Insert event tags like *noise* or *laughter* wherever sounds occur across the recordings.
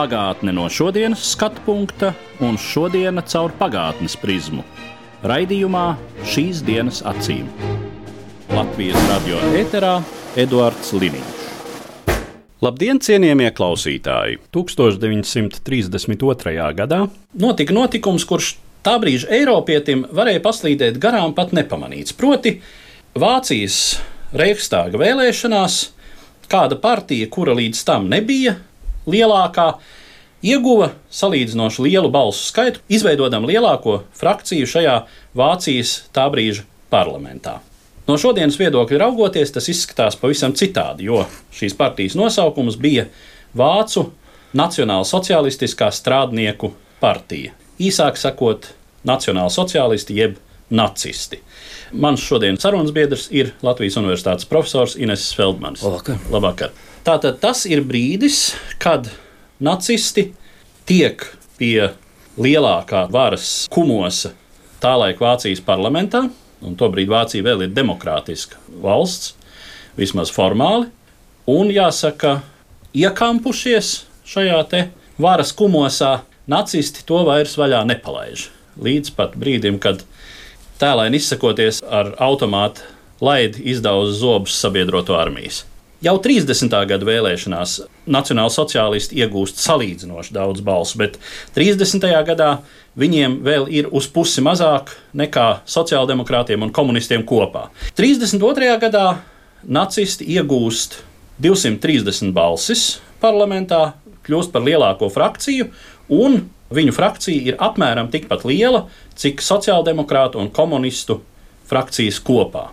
Pagātne no šodienas skatu punkta un šodienas caur pagātnes prizmu. Raidījumā šīs dienas acīm. Latvijas radio eterā Eduards Liniņš. Labdien, cienījamie klausītāji! 1932. gadā notika notikums, kurš tā brīža Eiropietim varēja paslīdēt garām pat nepamanīts. Proti, Vācijas Reichstāga vēlēšanās kāda partija, kura līdz tam nebija lielākā, ieguva salīdzinoši lielu balsu skaitu, izveidodam lielāko frakciju šajā Vācijas tā brīža parlamentā. No šodienas viedokļa raugoties, tas izskatās pavisam citādi, jo šīs partijas nosaukums bija Vācu Nacionāla Socialistiskā strādnieku partija. Īsāk sakot, Nacionāla Socialisti jeb nacisti. Mans šodienas sarunas biedrs ir Latvijas Universitātes profesors Ines Feldmanis. Labvakar. Labvakar. Tātad tas ir brīdis, kad nacisti tiek pie lielākā varas kumosa tā laika Vācijas parlamentā, un tobrīd Vācija vēl ir demokrātiska valsts, vismaz formāli, un jāsaka, iekampušies šajā te varas kumosā, nacisti to vairs vaļā nepalaiž. Līdz pat brīdim, kad tēlēni izsakoties ar automātu laidi izdauza zobus sabiedroto armijas. Jau 30. gada vēlēšanās Nacionāla sociālisti iegūst salīdzinoši daudz balsu, bet 30. gadā viņiem vēl ir uz pusi mazāk nekā sociāldemokrātiem un komunistiem kopā. 32. gadā nacisti iegūst 230 balsis parlamentā, kļūst par lielāko frakciju, un viņu frakcija ir apmēram tikpat liela, cik sociāldemokrātu un komunistu frakcijas kopā.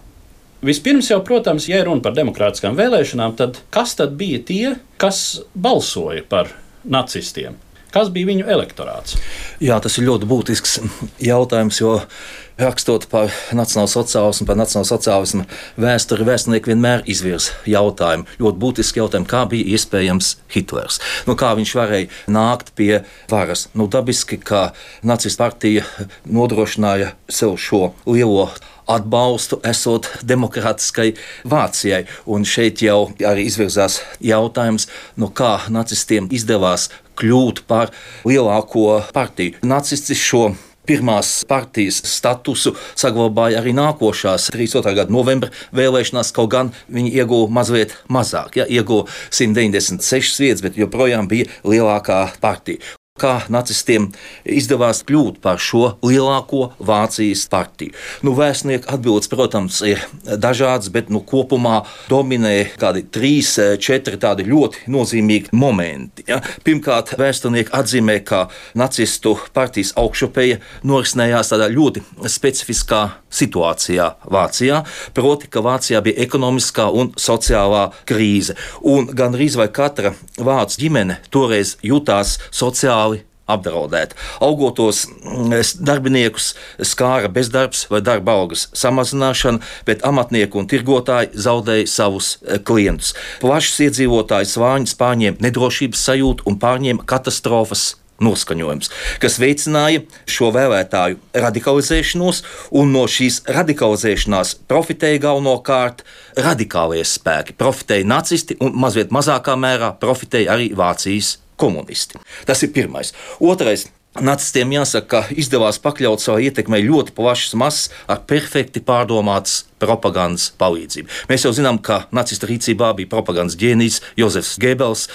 Vispirms jau, protams, ja runa par demokrātiskām vēlēšanām, tad kas tad bija tie, kas balsoja par nacistiem? Kas bija viņu elektorāts? Jā, tas ir ļoti būtisks jautājums, jo rakstot par nacionālo sociālismu, par nacionālo sociālismu vēsturi, vēsturnieki vienmēr izvirza jautājumu, ļoti būtisku jautājumu, kā bija iespējams Hitlers. Nu, kā viņš varēja nākt pie varas? Nu, dabiski, ka nacistu partija nodrošināja sev šo lielo atbalstu esot demokrātiskai Vācijai. Un šeit jau arī izvirzās jautājums, no kā nacistiem izdevās kļūt par lielāko partiju. Nacisti šo pirmās partijas statusu saglabāja arī nākošās 32. gada novembra vēlēšanās, kaut gan viņi ieguva mazliet mazāk. Ja, ieguva 196 vietas, bet joprojām bija lielākā partija kā nacistiem izdevās kļūt par šo lielāko Vācijas partiju. Nu, vēstnieku atbildes, protams, ir dažādas, bet nu, kopumā dominē kādi trīs, četri tādi ļoti nozīmīgi momenti. Ja? Pirmkārt, vēsturnieki atzīmē, ka nacistu partijas augšupeja norisinājās tādā ļoti specifiskā situācijā Vācijā, proti, ka Vācijā bija ekonomiskā un sociālā krīze. Un gan arī katra vācu ģimene toreiz jutās sociāli apdraudēta. Augotos darbiniekus skāra bezdarbs vai darba algas samazināšana, bet amatnieki un tirgotāji zaudēja savus klientus. Plašs iedzīvotāju svāņus pārņēma nedrošības sajūta un pārņēma katastrofas noskaņojums, kas veicināja šo vēlētāju radikalizēšanos, un no šīs radikalizēšanās profitēja galvenokārt radikālie spēki. Profitēja nacisti un mazliet mazākā mērā profitēja arī Vācijas komunisti. Tas ir pirmais. Otrais. Nacistiem jāsaka, ka izdevās pakļaut savai ietekmei ļoti plašas masas ar perfekti pārdomātas propagandas palīdzību. Mēs jau zinām, ka nacistu rīcībā bija propagandas ģēnijs Jozefs Gebels,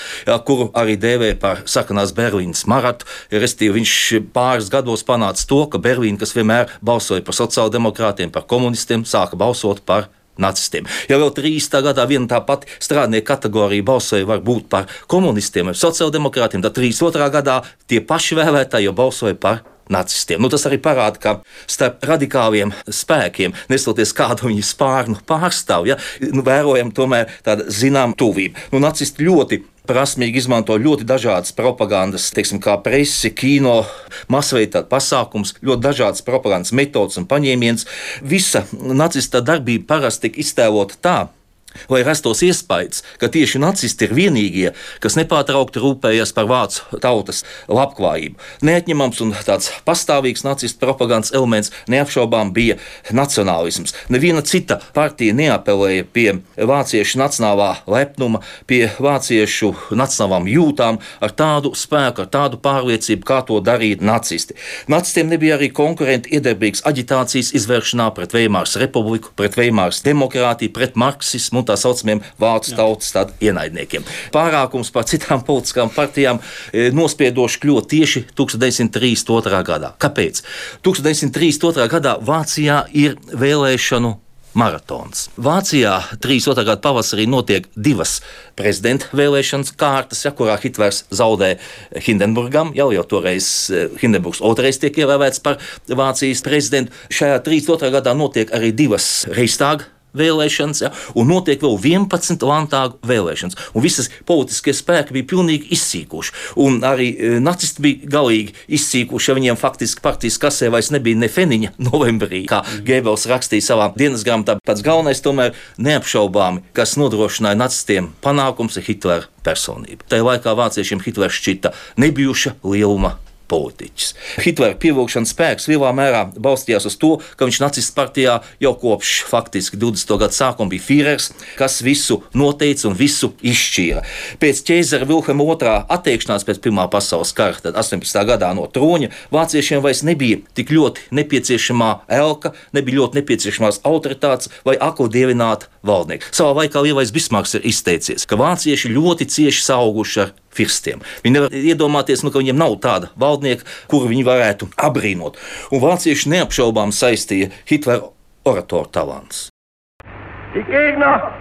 kuru arī dēvē par sarkanās Berlīnas maratu. Restīvi viņš pāris gados panāca to, ka Berlīna, kas vienmēr balsoja par sociāldemokrātiem, par komunistiem, sāka balsot par nacistiem. Ja vēl 30. gadā viena tā pati strādnieku kategorija balsoja varbūt par komunistiem vai sociāldemokrātiem, tad 32. gadā tie paši vēlētāji jau balsoja par nacistiem. Nu, tas arī parāda, ka starp radikāliem spēkiem, nesoties kādu viņu spārnu pārstāvju, ja, nu, vērojam tomēr tādu zināmu tuvību. Nu, nacisti ļoti prasmīgi izmanto ļoti dažādas propagandas, teiksim, kā presi, kino, masveida pasākums, ļoti dažādas propagandas metodas un paņēmiens. Visa nacista darbība parasti tiek iztēlota tā, Vai rastos iespējas, ka tieši nacisti ir vienīgie, kas nepārtraukti rūpējas par vācu tautas labklājību? Neatņemams un tāds pastāvīgs nacistu propagandas elements neapšaubām bija nacionālisms. Neviena cita partija neapelēja pie vāciešu nacionālā lepnuma, pie vāciešu nacionālām jūtām ar tādu spēku, ar tādu pārliecību, kā to darīja nacisti. Nacistiem nebija arī konkurenti iedarbīgas aģitācijas izvēršanā pret Veimāras republiku, pret Veimāras demokrātiju, pret marksismu un tā saucamiem vācu tautas ienaidniekiem. Pārākums par citām politiskām partijām e, nospiedoši kļūt tieši 1932. gadā. Kāpēc? 1932. gadā Vācijā ir vēlēšanu maratons. Vācijā 32. gada pavasarī notiek divas prezidenta vēlēšanas kārtas, ja, kurā Hitlers zaudē Hindenburgam. Jau, jau toreiz e, Hindenburgs otrais tiek ievēlēts par Vācijas prezidentu. Šajā 32. gadā notiek arī divas Reichstāga vēlēšanas, ja, un notiek vēl 11 landtāgu vēlēšanas. Un visas politiskie spēki bija pilnīgi izsīkuši. Un arī e, nacisti bija galīgi izsīkuši, ja viņiem faktiski partijas kasē vairs nebija ne feniņa *laughs* novembrī, kā mm. Gēbels rakstīja savā dienas grāmatā. Pats galvenais tomēr neapšaubāmi, kas nodrošināja nacistiem panākums, ir Hitlera personība. Tajā laikā vāciešiem Hitlers šķita nebijuša lieluma politiķis. Hitlera pievilkšanas spēks lielā mērā balstījās uz to, ka viņš nacistu partijā jau kopš faktiski 20. gada sākuma bija Führers, kas visu noteica un visu izšķīra. Pēc ķēzara Vilhelma II atteikšanās pēc Pirmā pasaules kara, tad 18. gadā no troņa, vāciešiem vairs nebija tik ļoti nepieciešamā elka, nebija ļoti nepieciešamās autoritātes vai ako dievināta valdnieka. Savā laikā lielais Bismarks ir izteicies, ka vācieši ļoti cieši sauguši ar firstiem. Viņi nevar iedomāties, nu, ka viņiem nav tāda valdnieka, kuru viņi varētu apbrīnot. Un vācieši neapšaubām saistīja Hitlera oratoru talants. Die Gegner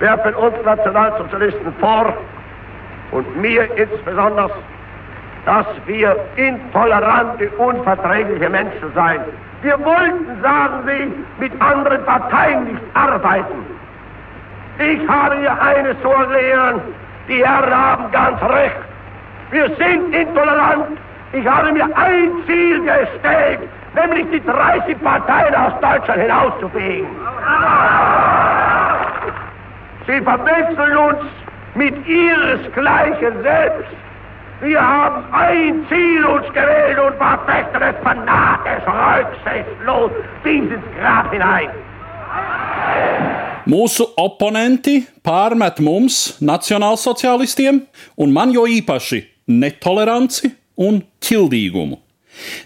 werfen uns Nationalsozialisten vor und mir insbesondere, dass wir intolerante, unverträgliche Menschen seien. Wir wollten, sagen sie, mit anderen Parteien nicht arbeiten. Ich habe hier eines zu erklären, die Herren haben ganz recht. Wir sind intolerant. Ich habe mir ein Ziel gestellt, nämlich die 30 Parteien aus Deutschland hinauszufegen. Sie verwechseln uns mit ihresgleichen selbst. Wir haben ein Ziel uns gewählt und verfechten es fanatisch, rücksichtslos bis ins Grab hinein. Mūsu oponenti pārmet mums, nacionālsociālistiem, un man jo īpaši netoleranci un ķildīgumu.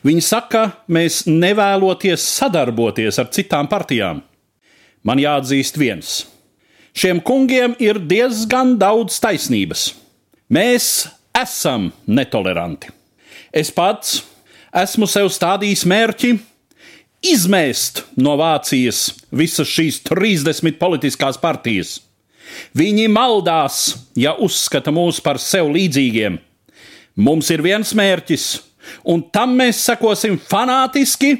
Viņi saka, mēs nevēloties sadarboties ar citām partijām. Man jāatzīst viens. Šiem kungiem ir diezgan daudz taisnības. Mēs esam netoleranti. Es pats esmu sev stādījis mērķi izmēst no Vācijas visas šīs 30 politiskās partijas. Viņi maldās, ja uzskata mūs par sev līdzīgiem. Mums ir viens mērķis, un tam mēs sekosim fanātiski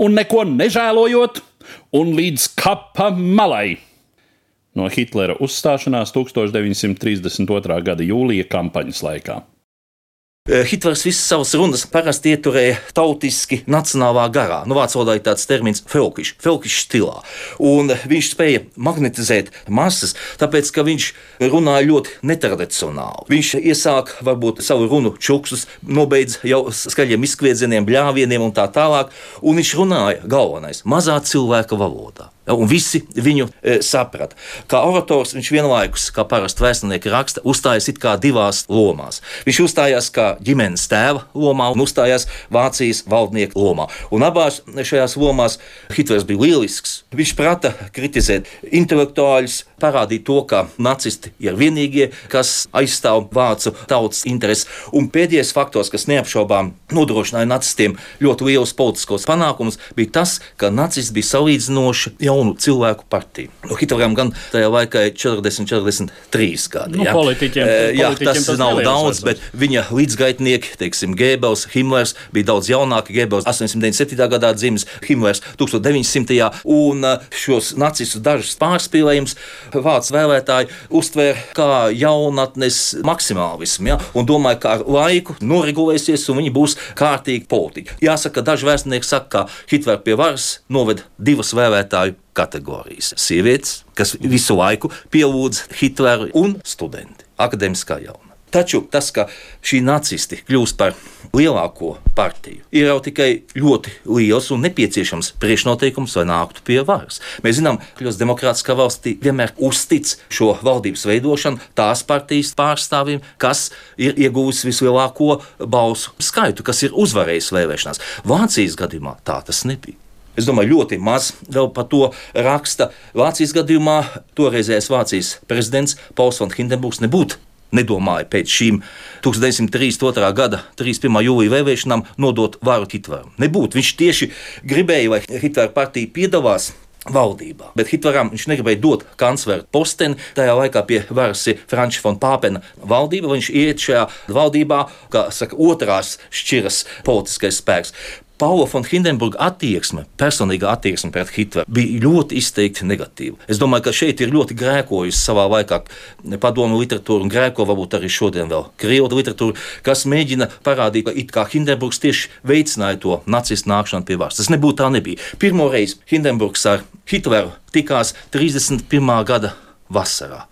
un neko nežēlojot, un līdz kapa malai. No Hitlera uzstāšanās 1932. gada jūlija kampaņas laikā. Eh, Hitlers visas savas runas parasti ieturēja tautiski, nacionālā garā. Nu, vācu valodā ir tāds termins felkišs, felkišs stilā. Un viņš spēja magnetizēt masas, tāpēc, ka viņš runāja ļoti netradicionāli. Viņš iesāka varbūt savu runu čuksus, nobeidz jau skaļiem izkviedzieniem, bļāvieniem un tā tālāk, un viņš runāja galvenais - mazā cilvēka valodā. Un visi viņu e, saprata. Kā orators viņš vienlaikus, kā parasti vēsturnieki raksta, uzstājās it kā divās lomās. Viņš uzstājās kā ģimenes tēva lomā un uzstājās Vācijas valdnieka lomā. Un abās šajās lomās Hitlers bija lielisks. Viņš prata kritizēt intelektuāļus, parādīt to, ka nacisti ir vienīgie, kas aizstāv vācu tautas intereses. Un pēdējais faktors, kas neapšaubām nodrošināja nacistiem ļoti lielus politiskos panākumus, bija tas, ka nacisti bija salīdzinoši jaunu cilvēku partija. Nu, Hitleram gan tajā laikā ir 40, 43 gadi. Nu, ja? politiķiem, jā, politiķiem tas, tas nav daudz, bet viņa līdzgaitnieki, teiksim, Gēbels, Himmlers bija daudz jaunāki. Gēbels 897. gadā dzimis, Himmlers 1900. un šos nacistus dažus pārspīlējumus vācu vēlētāji uztvēra kā jaunatnes maksimālismu, ja? un domāja, ka ar laiku noregulēsies un viņi būs kārtīgi politiķi. Jāsaka, daži vēsturnieki saka, ka Hitlera pie varas noved divas vēlētāju kategorijas - sievietes, kas visu laiku pielūdz Hitleru, un studenti, akadēmiskā jauna. Taču tas, ka šī nacisti kļūst par lielāko partiju, ir jau tikai ļoti liels un nepieciešams priekšnoteikums, lai nāktu pie varas. Mēs zinām, ka ļoti demokrātiskā valstī vienmēr uztic šo valdības veidošanu tās partijas pārstāvjiem, kas ir ieguvusi vislielāko balsu skaitu, kas ir uzvarējis vēlēšanās. Vācijas gadījumā tā tas nebija. Es domāju, ļoti maz vēl par to raksta. Vācijas gadījumā toreizējais Vācijas prezidents Pauls von Hindenburgs nebūtu nedomāja pēc šīm 1932. gada 31. jūlija vēlēšanām nodot varu Hitleram. Nebūtu. Viņš tieši gribēja, lai Hitlera partija piedalās. Valdībā. Bet Hitleram viņš negribēja dot kancleru posteni. Tajā laikā pie varas ir Franča von Pāpena valdība. Viņš iet šajā valdībā, kā saka, otrās šķiras politiskais spēks. Paula von Hindenburga attieksme, personīgā attieksme pret Hitleru bija ļoti izteikti negatīva. Es domāju, ka šeit ir ļoti grēkojusi savā laikā padomu literatūra un grēko varbūt arī šodien vēl krievu literatūra, kas mēģina parādīt, ka it kā Hindenburgs tieši veicināja to nacistu nākšanu pie varas. Tas nebūtu tā nebija. Pirmo reizi Hindenburgs ar Hitleru tikās 31. gada vasarā.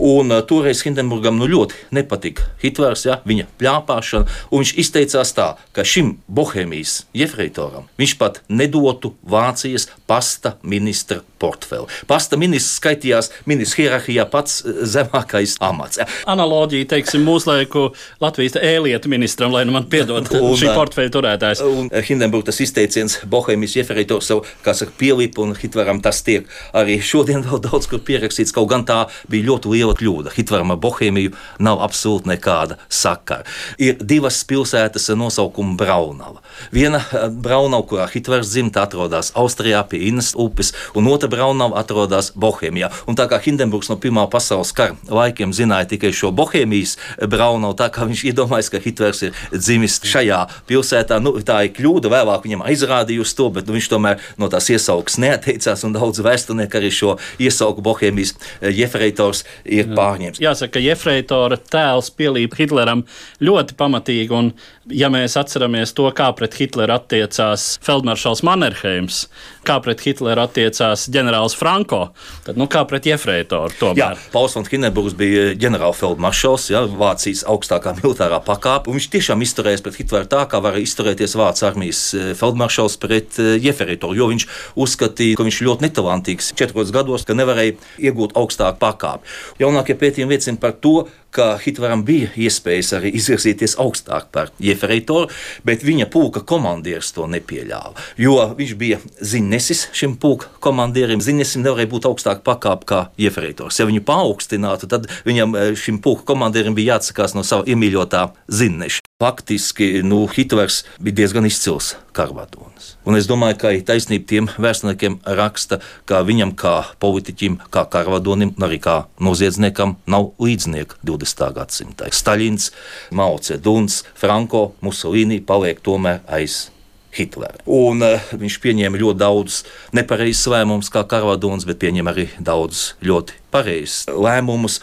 Un uh, toreiz Hindenburgam nu, ļoti nepatika Hitlers, ja, viņa plāpāšana. Viņš izteicās tā, ka šim bohēmijas jefreitoram viņš pat nedotu Vācijas pasta ministra portfeli. Pasta ministrs skaitījās ministrs hierarhijā pats uh, zemākais amats. Ja. Analoģija, teiksim, mūsdienu Latvijas ēlietu ministram, lai nu man piedod *laughs* un, šī uh, portfeļa turētājs. Un Hindenburgas izteiciens bohēmijas jefreitors sev, kā saka, pielipa, un Hitleram tas tiek arī šodien vēl daudz kur pierakstīts, kaut gan tā bija ļoti liela kļūda. Hitleram ar Bohēmiju nav absolūti nekāda sakara. Ir divas pilsētas ar nosaukumu Braunava. Viena eh, Braunava, kurā Hitlers dzimta, atrodas Austrijā pie Innas upes, un otra Braunava atrodas Bohēmijā. Un tā kā Hindenburgs no Pirmā pasaules kara laikiem zināja tikai šo Bohēmijas Braunavu, tā kā viņš iedomājas, ka Hitlers ir dzimis šajā pilsētā, nu, tā ir kļūda. Vēlāk viņam aizrādījusi to, bet nu, viņš tomēr no tās iesaukas neatteicās, un daudz vēsturnieku arī šo iesauku Bohēmijas eh, jefreitors ir pārņēmis. Jāsaka, ka Jefreitora tēls pielīp Hitleram ļoti pamatīgi, un ja mēs atceramies to, kā pret Hitleru attiecās Feldmaršals Mannerheims, kā pret Hitleru attiecās ģenerālis Franko, tad nu, kā pret Jefreitoru tomēr. Jā, Pauls von Hindenburgs bija ģenerālfeldmaršals, ja, Vācijas augstākā militārā pakāpe, viņš tiešām izturējās pret Hitleru tā, kā varēja izturēties Vācijas armijas eh, feldmaršals pret eh, Jefreitoru, jo viņš uzskatīja, ka viņš ir ļoti netalantīgs četros gados, ka nevarēja iegūt augstāku pakāpi. Jaunākie pētījumi liecina par to, ka Hitleram bija iespējas arī izvirzīties augstāk par Jefreitoru, bet viņa pulka komandieris to nepieļāva. Jo viņš bija ziņnesis šim pulka komandierim. Ziņnesim nevarēja būt augstāk pakāpē kā Jefreitors. Ja viņu paaugstinātu, tad viņam eh, šim pulka komandierim bija jāatsakās no sava iemīļotā ziņneša. Faktiski nu, Hitlers bija diezgan izcils karvadonis. Un es domāju, ka ir taisnība tiem vēsturniekiem raksta, ka viņam kā politiķim, kā karvadonim, arī kā noziedzniekam nav līdznieka 20. gadsimtā. Staļins, Mao Ceduns, Franko, Musolīni paliek tomēr aiz Hitlera. Un, uh, viņš pieņēma ļoti daudz nepareizes lēmumus, kā Karvadonis, bet pieņēma arī daudz ļoti pareizus lēmumus.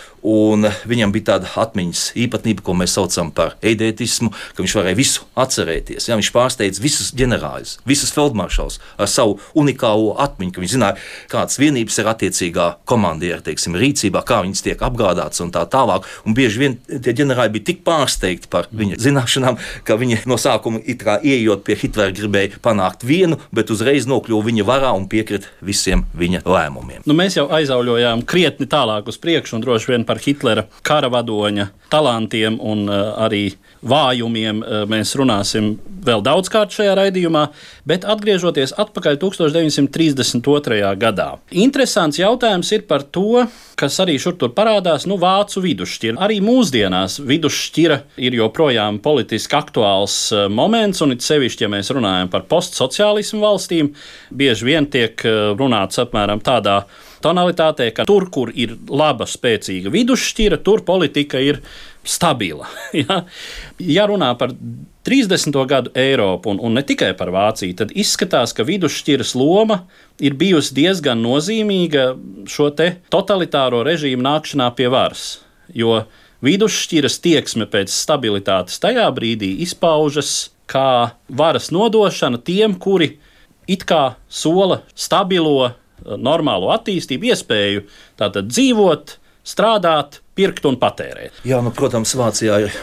Viņam bija tāda atmiņas īpatnība, ko mēs saucam par eidētismu, ka viņš varēja visu atcerēties. Ja? Viņš pārsteidza visus ģenerāļus, visus feldmaršals ar savu unikālo atmiņu, ka viņš zināja, kādas vienības ir attiecīgā komandiera teiksim, rīcībā, kā viņas tiek apgādātas un tā tālāk. Un bieži vien tie ģenerāļi bija tik pārsteigti par viņa zināšanām, ka viņi no sākuma ieejot pie Hitlera gribēja panākt vienu, bet uzreiz nokļuva viņa varā un piekrita visiem viņa lēmumiem. Nu, mēs jau aizauļojām krietni krietni tālāk uz priekšu, un droši vien par Hitlera kara vadoņa talantiem un uh, arī vājumiem uh, mēs runāsim vēl daudzkārt šajā raidījumā, bet atgriežoties atpakaļ 1932. gadā. Interesants jautājums ir par to, kas arī šur tur parādās, nu, vācu vidusšķira. Arī mūsdienās vidusšķira ir joprojām politiski aktuāls uh, moments, un it sevišķi, ja mēs runājam par postsociālismu valstīm, bieži vien tiek runāts apmēram tādā veidā tonalitātē, ka tur, kur ir laba, spēcīga vidusšķira, tur politika ir stabila. *laughs* ja? ja runā par 30. gadu Eiropu un, un ne tikai par Vāciju, tad izskatās, ka vidusšķiras loma ir bijusi diezgan nozīmīga šo totalitāro režīmu nākšanā pie varas. Jo vidusšķiras tieksme pēc stabilitātes tajā brīdī izpaužas kā varas nodošana tiem, kuri it kā sola stabilo, normālo attīstību, iespēju tātad dzīvot, strādāt, pirkt un patērēt. Jā, nu, protams, Vācijā ir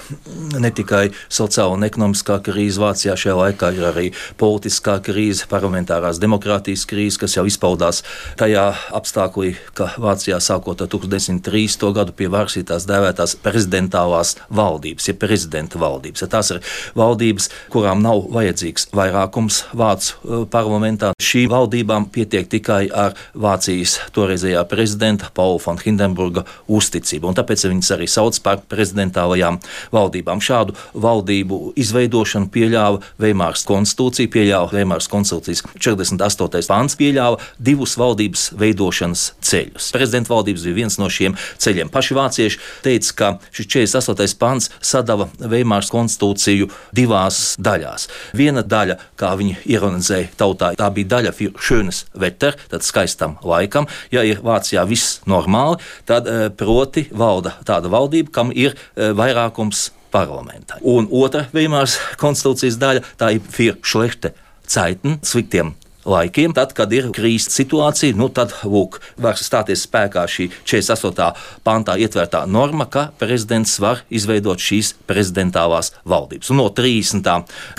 ne tikai sociāla un ekonomiskā krīze, Vācijā šajā laikā ir arī politiskā krīze, parlamentārās demokrātijas krīze, kas jau izpaudās tajā apstākļī, ka Vācijā sākot ar 1903. gadu pie varas ir tās dēvētās prezidentālās valdības, ja prezidenta valdības. Ja tās ir valdības, kurām nav vajadzīgs vairākums Vācu uh, parlamentā. Šīm valdībām pietiek tikai ar Vācijas toreizējā prezidenta Paula von Hindenburga uzticību. Un tāpēc viņas arī sauc par prezidentālajām valdībām. Šādu valdību izveidošanu pieļāva Veimāras konstitūcija, pieļāva Veimāras konstitūcijas 48. pāns, pieļāva divus valdības veidošanas ceļus. Prezidenta valdības bija viens no šiem ceļiem. Paši vācieši teica, ka šis 48. pāns sadala Veimāras konstitūciju divās daļās. Viena daļa, kā viņi ironizēja tautā, tā bija daļa Šönes Vetter, tad skaistam laikam. Ja ir Vācijā viss normāli, tad eh, proti valsts valda tāda valdība, kam ir e, vairākums parlamentā. Un otra Vīmāras *laughs* konstitūcijas daļa - tā ir Fir Šlehte Ceitn, sliktiem laikiem, tad, kad ir krīzes situācija, nu, tad lūk, var stāties spēkā šī 48. pantā ietvertā norma, ka prezidents var izveidot šīs prezidentālās valdības. Un no 30.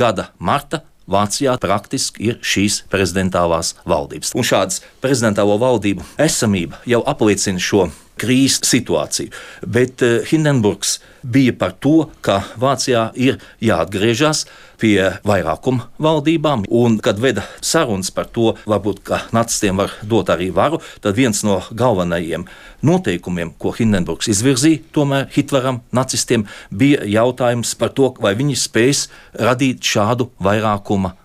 gada marta Vācijā praktiski ir šīs prezidentālās valdības. Un šādas prezidentālo valdību esamība jau apliecina šo krīzes situāciju. Bet uh, Hindenburgs bija par to, ka Vācijā ir jāatgriežas pie vairākuma valdībām, un kad veda sarunas par to, varbūt nacistiem var dot arī varu, tad viens no galvenajiem noteikumiem, ko Hindenburgs izvirzīja, tomēr Hitleram, nacistiem, bija jautājums par to, vai viņi spēs radīt šādu vairākuma valdību.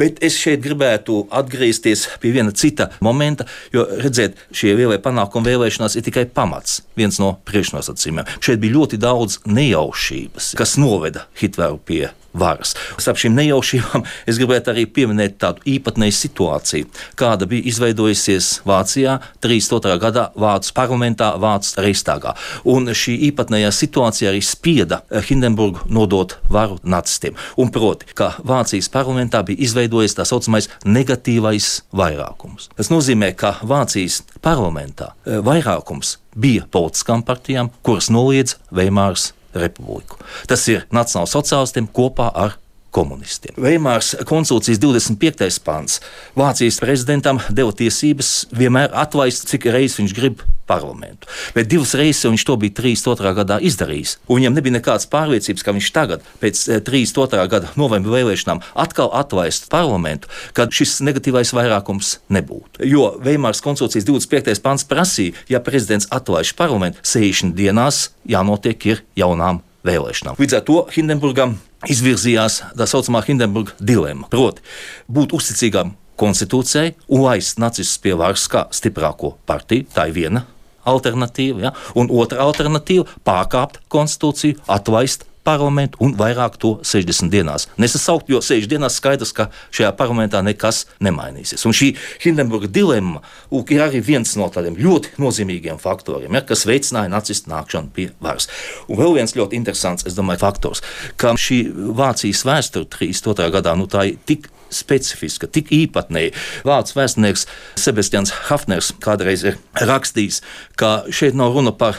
Bet es šeit gribētu atgriezties pie viena cita momenta, jo redziet, šie lielie panākumi vēlēšanās ir tikai pamats, viens no priekšnosacījumiem. Šeit bija ļoti daudz nejaušības, kas noveda Hitleru pie varas. Starp šīm nejaušībām es gribētu arī pieminēt tādu īpatnēju situāciju, kāda bija izveidojusies Vācijā 32. gadā Vācu parlamentā, Vācu Reistāgā. Un šī īpatnējā situācija arī spieda Hindenburgu nodot varu nacistiem. Un proti, ka Vācijas parlamentā bija izveidojies tā saucamais negatīvais vairākums. Tas nozīmē, ka Vācijas parlamentā eh, vairākums bija politiskām partijām, kuras noliedz Veimāras republiku. Tas ir nacionāls sociālistiem kopā ar komunistiem. Veimārs konstitūcijas 25. pāns Vācijas prezidentam deva tiesības vienmēr atlaist, cik reizes viņš grib parlamentu. Bet divas reizes viņš to bija 32. gadā izdarījis. Viņam nebija nekādas pārliecības, ka viņš tagad, pēc 32. Eh, gada novembra vēlēšanām, atkal atlaist parlamentu, kad šis negatīvais vairākums nebūtu. Jo Veimāras konstitūcijas 25. pāns prasīja, ja prezidents atlaiž parlamentu, 60 dienās jānotiek ir jaunām vēlēšanām. Līdz ar to Hindenburgam izvirzījās tā saucamā Hindenburga dilemma. Proti, būt uzticīgam konstitūcijai un laist nacistus pie varas kā stiprāko partiju. Tā ir viena alternatīva, ja? un otra alternatīva - pārkāpt konstitūciju, atlaist parlamentu un vairāk to 60 dienās. Nesasaukt, jo 60 dienās skaidrs, ka šajā parlamentā nekas nemainīsies. Un šī Hindenburga dilemma ir arī viens no tādiem ļoti nozīmīgiem faktoriem, ja, kas veicināja nacistu nākšanu pie varas. Un vēl viens ļoti interesants, es domāju, faktors, ka šī Vācijas vēsture 32. gadā nu, tā ir tik specifiska, tik īpatnēja. Vācu vēsturnieks Sebastians Hafners kādreiz ir rakstījis, ka šeit nav runa par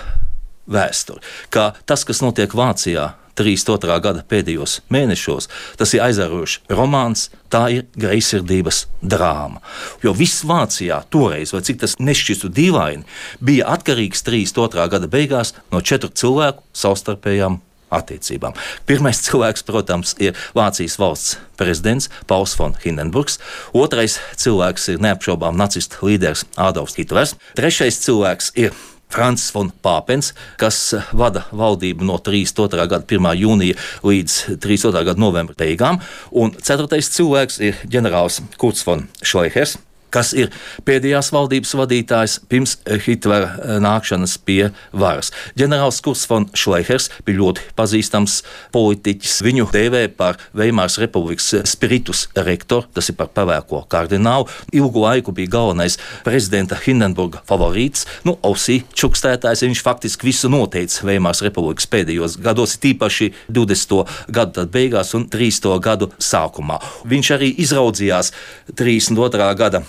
vēsturi, ka tas, kas notiek Vācijā, 32. gada pēdējos mēnešos, tas ir aizraujošs romāns, tā ir greizsirdības drāma. Jo viss Vācijā toreiz, vai cik tas nešķistu dīvaini, bija atkarīgs 32. gada beigās no četru cilvēku savstarpējām attiecībām. Pirmais *laughs* cilvēks, protams, ir Vācijas valsts prezidents Pauls von Hindenburgs. Otrais cilvēks ir neapšaubām nacistu līderis Ādams Hitlers. Trešais cilvēks ir Francis von Pāpens, kas vada valdību no 32. gada 1. jūnija līdz 32. gada novembra beigām. Un ceturtais cilvēks ir ģenerālis Kurts von Šleihers. Kas ir pēdējās valdības vadītājs pirms Hitlera nākšanas pie varas. Ģenerālis Kurs von Šleihers bija ļoti pazīstams politiķis. Viņu dēvē par Veimāras republikas spiritus rektoru, tas ir par pavēko kardinālu. Ilgu laiku bija galvenais prezidenta Hindenburga favorīts, nu, ausī čukstētājs. Viņš faktiski visu noteica Veimāras republikas pēdējos gados, tīpaši 20. gadu beigās un 30. gadu sākumā. Viņš arī izraudzījās 32. gada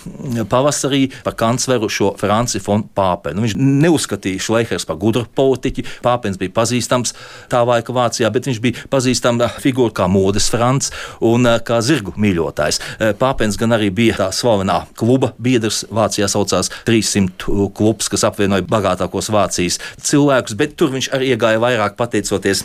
pavasarī par kancleru šo Franci von Pāpenu. Viņš neuzskatīja Šleihers par gudru politiķi. Pāpens bija pazīstams tā laika Vācijā, bet viņš bija pazīstama figūra kā modes Frants un eh, kā zirgu mīļotājs. Eh, Pāpens gan arī bija tā slavenā kluba biedrs. Vācijā saucās 300 klubs, kas apvienoja bagātākos Vācijas cilvēkus, bet tur viņš arī iegāja vairāk pateicoties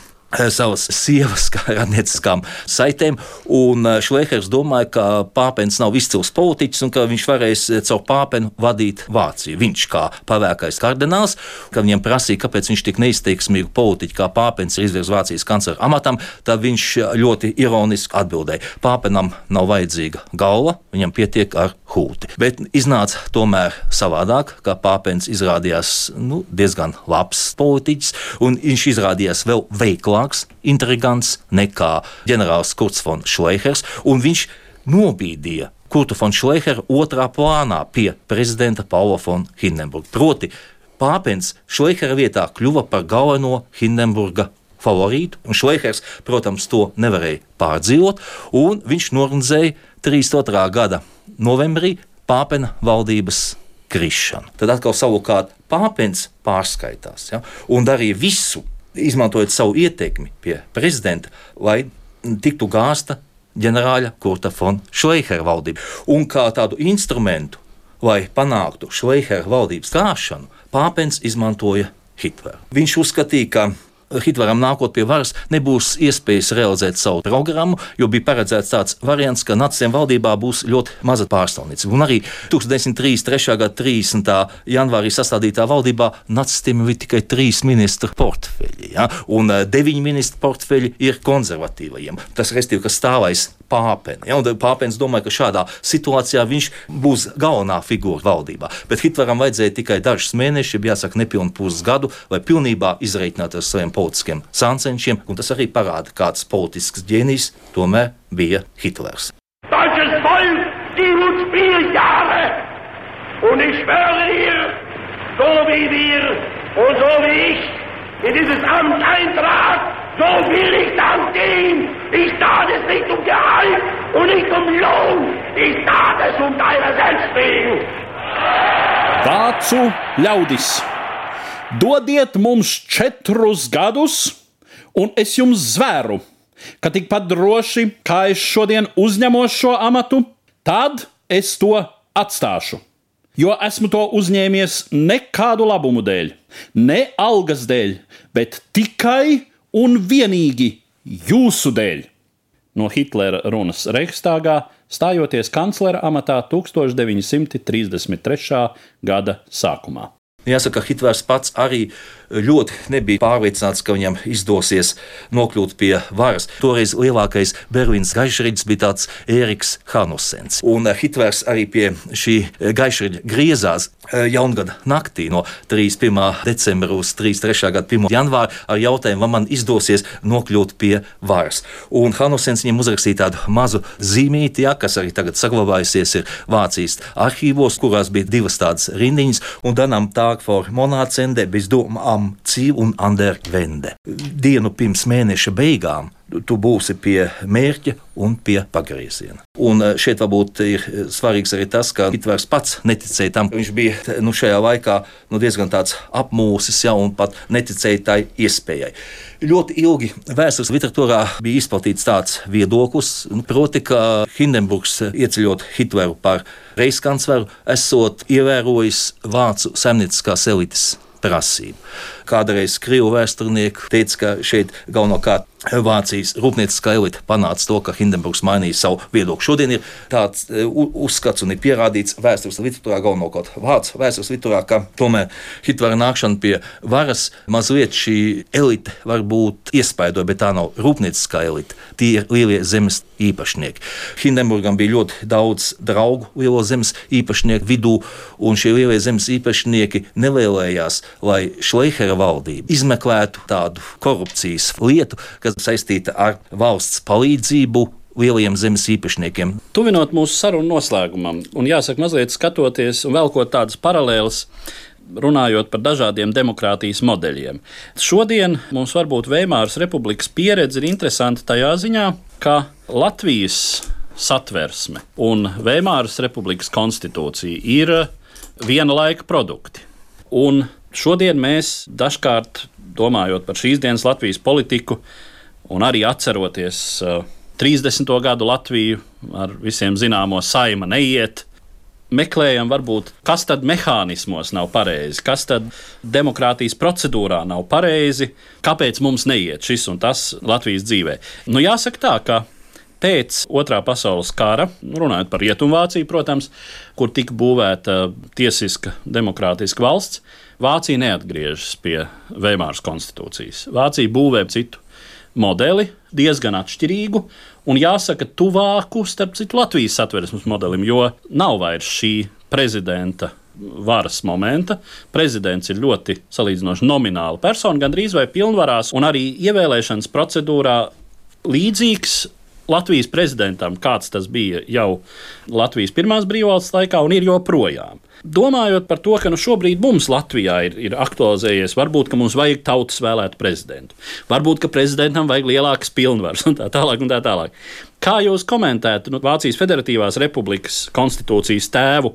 savas sievas, kā *laughs* radnieciskām saitēm. Eh, Šleihers domāja, ka Pāpens nav izcils politiķis un ka viņš varēs eh, caur Pāpenu vadīt Vāciju. Viņš kā pavēkais kardināls, kad viņam prasīja, kāpēc viņš tik neizteiksmīgu politiķu kā Pāpens ir izvirzīts Vācijas kanclera amatam, tad viņš ļoti ironiski atbildēja: Pāpenam nav vajadzīga galva, viņam pietiek ar hūti. Bet iznāca tomēr savādāk, ka Pāpens izrādījās nu, diezgan labs politiķis, un viņš izrādījās vēl veiklāks lielāks intrigants nekā ģenerālis Kurts von Šleihers, un viņš nobīdīja Kurtu von Šleiheru otrā plānā pie prezidenta Paula von Hindenburga. Proti, Pāpens Šleihera vietā kļuva par galveno Hindenburga favorītu, un Šleihers, protams, to nevarēja pārdzīvot, un viņš norganizēja 32. gada novembrī Pāpena valdības krišanu. Tad atkal savukārt Pāpens pārskaitās ja, un darīja visu, izmantojot savu ietekmi pie prezidenta, lai tiktu gāsta ģenerāļa Kurta von Šleihera valdība. Un kā tādu instrumentu, lai panāktu Šleihera valdības gāšanu, Pāpens izmantoja Hitleru. Viņš uzskatīja, ka Hitleram nākot pie varas, nebūs iespējas realizēt savu programmu, jo bija paredzēts tāds variants, ka nacistiem valdībā būs ļoti maza pārstāvniecība. Un arī 1933. gada 30. janvārī sastādītā valdībā nacistiem bija tikai trīs ministru portfeļi, ja? un eh, deviņi ministru portfeļi ir konservatīvajiem. Tas, restīvi, kas stāvais Pāpeni. Ja? Pāpens domāja, ka šādā situācijā viņš būs galvenā figūra valdībā. Bet Hitleram vajadzēja tikai dažus mēnešus, jāsaka, nepilnu pusgadu, lai pilnībā izreikinātu ar saviem politiskiem sāncenšiem, un tas arī parāda, kāds politisks ģēnijs tomēr bija Hitlers. Deutsches Volk, die uns vier Jahre, und ich schwöre dir, so wie wir und so wie ich in dieses Amt eintrat, so will ich dann gehen. Ich tat es nicht um Gehalt und nicht um Lohn, ich tat es um deiner selbst wegen. Vācu ļaudis! Dodiet mums četrus gadus, un es jums zvēru, ka tikpat droši, kā es šodien uzņemos šo amatu, tad es to atstāšu. Jo esmu to uzņēmies ne kādu labumu dēļ, ne algas dēļ, bet tikai un vienīgi jūsu dēļ. No Hitlera runas Reichstāgā stājoties kanclera amatā 1933. gada sākumā. Jāsaka, Hitlers pats arī ļoti nebija pārliecināts, ka viņam izdosies nokļūt pie varas. Toreiz lielākais Berlīnas gaišriģis bija tāds Eriks Hanusens. Un eh, Hitlers arī pie šī gaišriģa griezās eh, jaungada naktī no 31. decembra uz 33. gada 1. janvāra ar jautājumu, vai man izdosies nokļūt pie varas. Un Hanusens viņam uzrakstīja tādu mazu zīmīti, ja, kas arī tagad saglabājusies Vācijas arhīvos, kurās bija divas tādas rindiņas, un danam tā Tag for Monātsende bez doma am Ziel un an der Wende. Dienu pirms mēneša beigām tu būsi pie mērķa un pie pagrieziena. Un eh, šeit varbūt ir svarīgs arī tas, ka Hitlers pats neticēja tam, viņš bija nu, šajā laikā nu, diezgan apmūsis, ja, un pat neticēja tai iespējai. Ļoti ilgi vēstures literatūrā bija izplatīts tāds viedoklis, nu, proti, ka Hindenburgs ieceļot Hitleru par reiskancleru, esot ievērojis vācu saimnieciskās elites prasím. Kādreiz krievu vēsturnieki teica, ka šeit galvenokārt Vācijas rūpnieciskā elite panāca to, ka Hindenburgs mainīja savu viedokli. Šodien ir tāds e, uzskats un ir pierādīts vēstures literatūrā, galvenokārt vācu vēstures literatūrā, ka tomēr Hitlera nākšana pie varas mazliet šī elite varbūt iespaidoja, bet tā nav rūpnieciskā elite. Tie ir lielie zemes īpašnieki. Hindenburgam bija ļoti daudz draugu lielo zemes īpašnieku vidū, un šie lielie zemes īpašnieki nevēlējās, lai Šleihera valdība izmeklētu tādu korupcijas lietu, kas saistīta ar valsts palīdzību lielajiem zemes īpašniekiem. Tuvinot mūsu sarunu noslēgumam, un jāsaka, mazliet skatoties un velkot tādas paralēlas. Runājot par dažādiem demokrātijas modeļiem. Šodien mums varbūt Veimāras republikas pieredze ir interesanta tajā ziņā, ka Latvijas satversme un Veimāras republikas konstitūcija ir viena laika produkti. Un šodien mēs dažkārt, domājot par šīs dienas Latvijas politiku, Un arī atceroties uh, 30. gadu Latviju ar visiem zināmo saima neiet. Meklējam, varbūt, kas tad mehānismos nav pareizi, kas tad demokrātijas procedūrā nav pareizi, kāpēc mums neiet šis un tas Latvijas dzīvē. Nu, jāsaka tā, ka pēc Otrā pasaules kara, runājot par Rietumvāciju, protams, kur tika būvēta tiesiska, demokrātiska valsts, Vācija neatgriežas pie Veimāras konstitūcijas. Vācija būvē citu modeli, diezgan atšķirīgu, un jāsaka, tuvāku starp citu Latvijas satversmes modelim, jo nav vairs šī prezidenta varas momenta. Prezidents ir ļoti salīdzinoši nomināla persona, gandrīz vai pilnvarās, un arī ievēlēšanas procedūrā līdzīgs Latvijas prezidentam, kāds tas bija jau Latvijas pirmās brīvvalsts laikā un ir joprojām. Domājot par to, ka nu šobrīd mums Latvijā ir, ir aktualizējies, varbūt mums vajag tautas vēlētu prezidentu, varbūt prezidentam vajag lielākas pilnvaras un tā tālāk. Un tā tālāk. Kā jūs komentētu nu, Vācijas Federatīvās Republikas konstitūcijas tēvu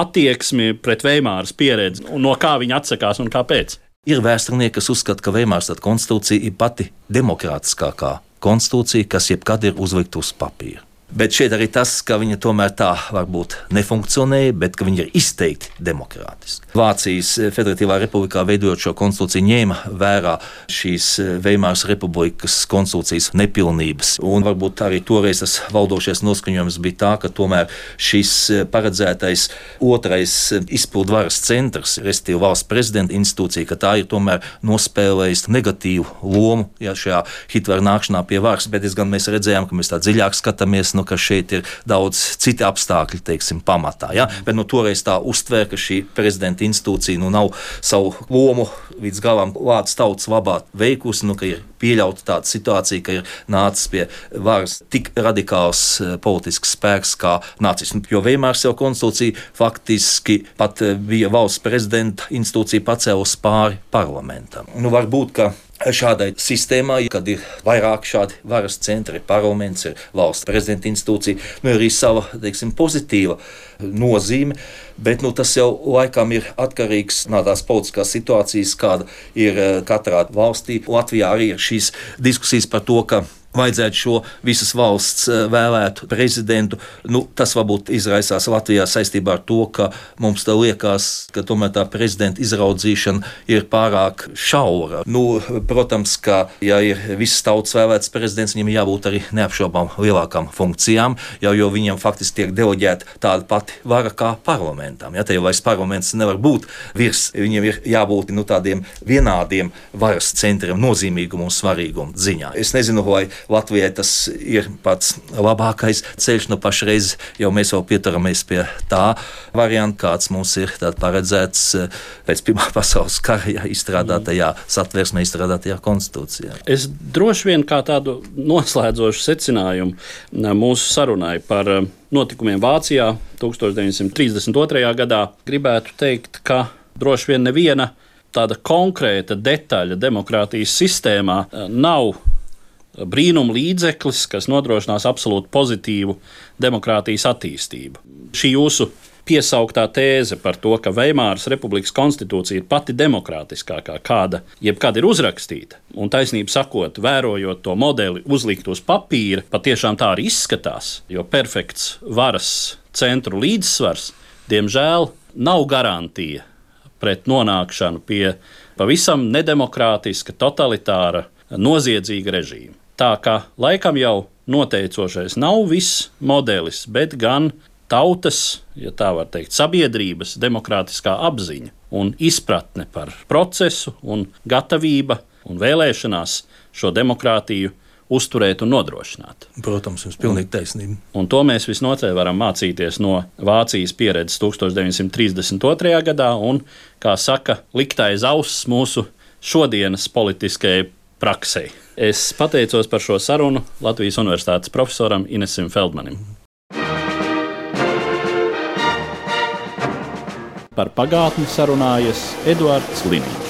attieksmi pret Veimāras pieredzi no kā viņi atsakās un kāpēc? Ir vēsturnieki, kas uzskata, ka Veimāras konstitūcija ir pati demokrātiskākā konstitūcija, kas jebkad ir uzlikta uz papīra. Bet šeit arī tas, ka viņa tomēr tā varbūt nefunkcionēja, bet viņa ir izteikti demokrātiska. Vācijas Federatīvā republikā veidojot šo konstitūciju, ņēma vērā šīs Veimāras republikas konstitūcijas nepilnības. Un varbūt arī toreiz tas valdošais noskaņojums bija tā, ka tomēr šis paredzētais otrais izpildvaras centrs, respektīvi valsts prezidenta institūcija, ka tā ir tomēr nospēlējusi negatīvu lomu ja, šajā Hitlera nākšanā pie varas. Bet gan mēs redzējām, ka mēs tā dziļāk skatāmies nu, ka šeit ir daudz citu apstākļu, teiksim, pamatā. Ja? Bet nu, toreiz tā uztvēra, ka šī prezidenta institūcija nu, nav savu lomu līdz galam Latvijas tautas labā veikusi, nu, ka ir pieļauta tāda situācija, ka ir nācis pie varas tik radikāls eh, politisks spēks kā nacisms. Jo vienmēr jau konstitūcija faktiski pat eh, bija valsts prezidenta institūcija pacēlus pāri parlamentam. Nu, varbūt, Šādai sistēmai, kad ir vairāk šādi varas centri, ir parlaments, ir valsts prezidenta institūcija, nu, ir arī sava teiksim, pozitīva nozīme. Bet nu, tas jau laikam ir atkarīgs no tās politiskās situācijas, kāda ir eh, katrā valstī. Latvijā arī ir šīs diskusijas par to, ka vajadzētu šo visas valsts eh, vēlētu prezidentu. Nu, tas varbūt izraisās Latvijā saistībā ar to, ka mums tā liekas, ka tomēr tā prezidenta izraudzīšana ir pārāk šaura. Nu, protams, ka ja ir visas tautas vēlēts prezidents, viņam jābūt arī neapšaubām lielākām funkcijām, jau, jo viņam faktiski tiek deleģēta tāda pati vara kā parlamentam. Ja, jau vairs parlaments nevar būt virs, viņiem ir jābūt nu, tādiem vienādiem varas centriem, nozīmīguma un svarīguma ziņā. Es nezinu, vai Latvijai tas ir pats labākais ceļš. Nu, pašreiz jau mēs jau pieturamies pie tā varianta, kāds mums ir paredzēts eh, pēc Pirmā *laughs* pasaules kara izstrādātajā satversmē, izstrādātajā konstitūcijā. Es droši vien kā tādu noslēdzošu secinājumu eh, mūsu sarunai par eh, notikumiem Vācijā 1932. gadā gribētu teikt, ka droši vien neviena tāda konkrēta detaļa demokrātijas sistēmā nav brīnuma līdzeklis, kas nodrošinās absolūti pozitīvu demokrātijas attīstību. Šī jūsu piesauktā tēze par to, ka Veimāras republikas konstitūcija ir pati demokrātiskākā, kāda jebkad ir uzrakstīta. Un taisnība sakot, vērojot to modeli uzlikt uz papīra, patiešām tā arī izskatās, jo perfekts varas centru līdzsvars, diemžēl, nav garantija pret nonākšanu pie pavisam nedemokrātiska, totalitāra, noziedzīga režīma. Tā kā laikam jau noteicošais nav viss modelis, bet gan tautas, ja tā var teikt, sabiedrības demokrātiskā apziņa un izpratne par procesu un gatavība un vēlēšanās šo demokrātiju uzturēt un nodrošināt. Protams, jums ir pilnīgi taisnība. Un to mēs visnotaļ varam mācīties no Vācijas pieredzes 1932. gadā, un, kā saka, likt aiz auss mūsu šodienas politiskajai praksē. Es pateicos par šo sarunu Latvijas Universitātes profesoram Inesim Feldmanim. Par pagātni sarunājas Eduards Līniju.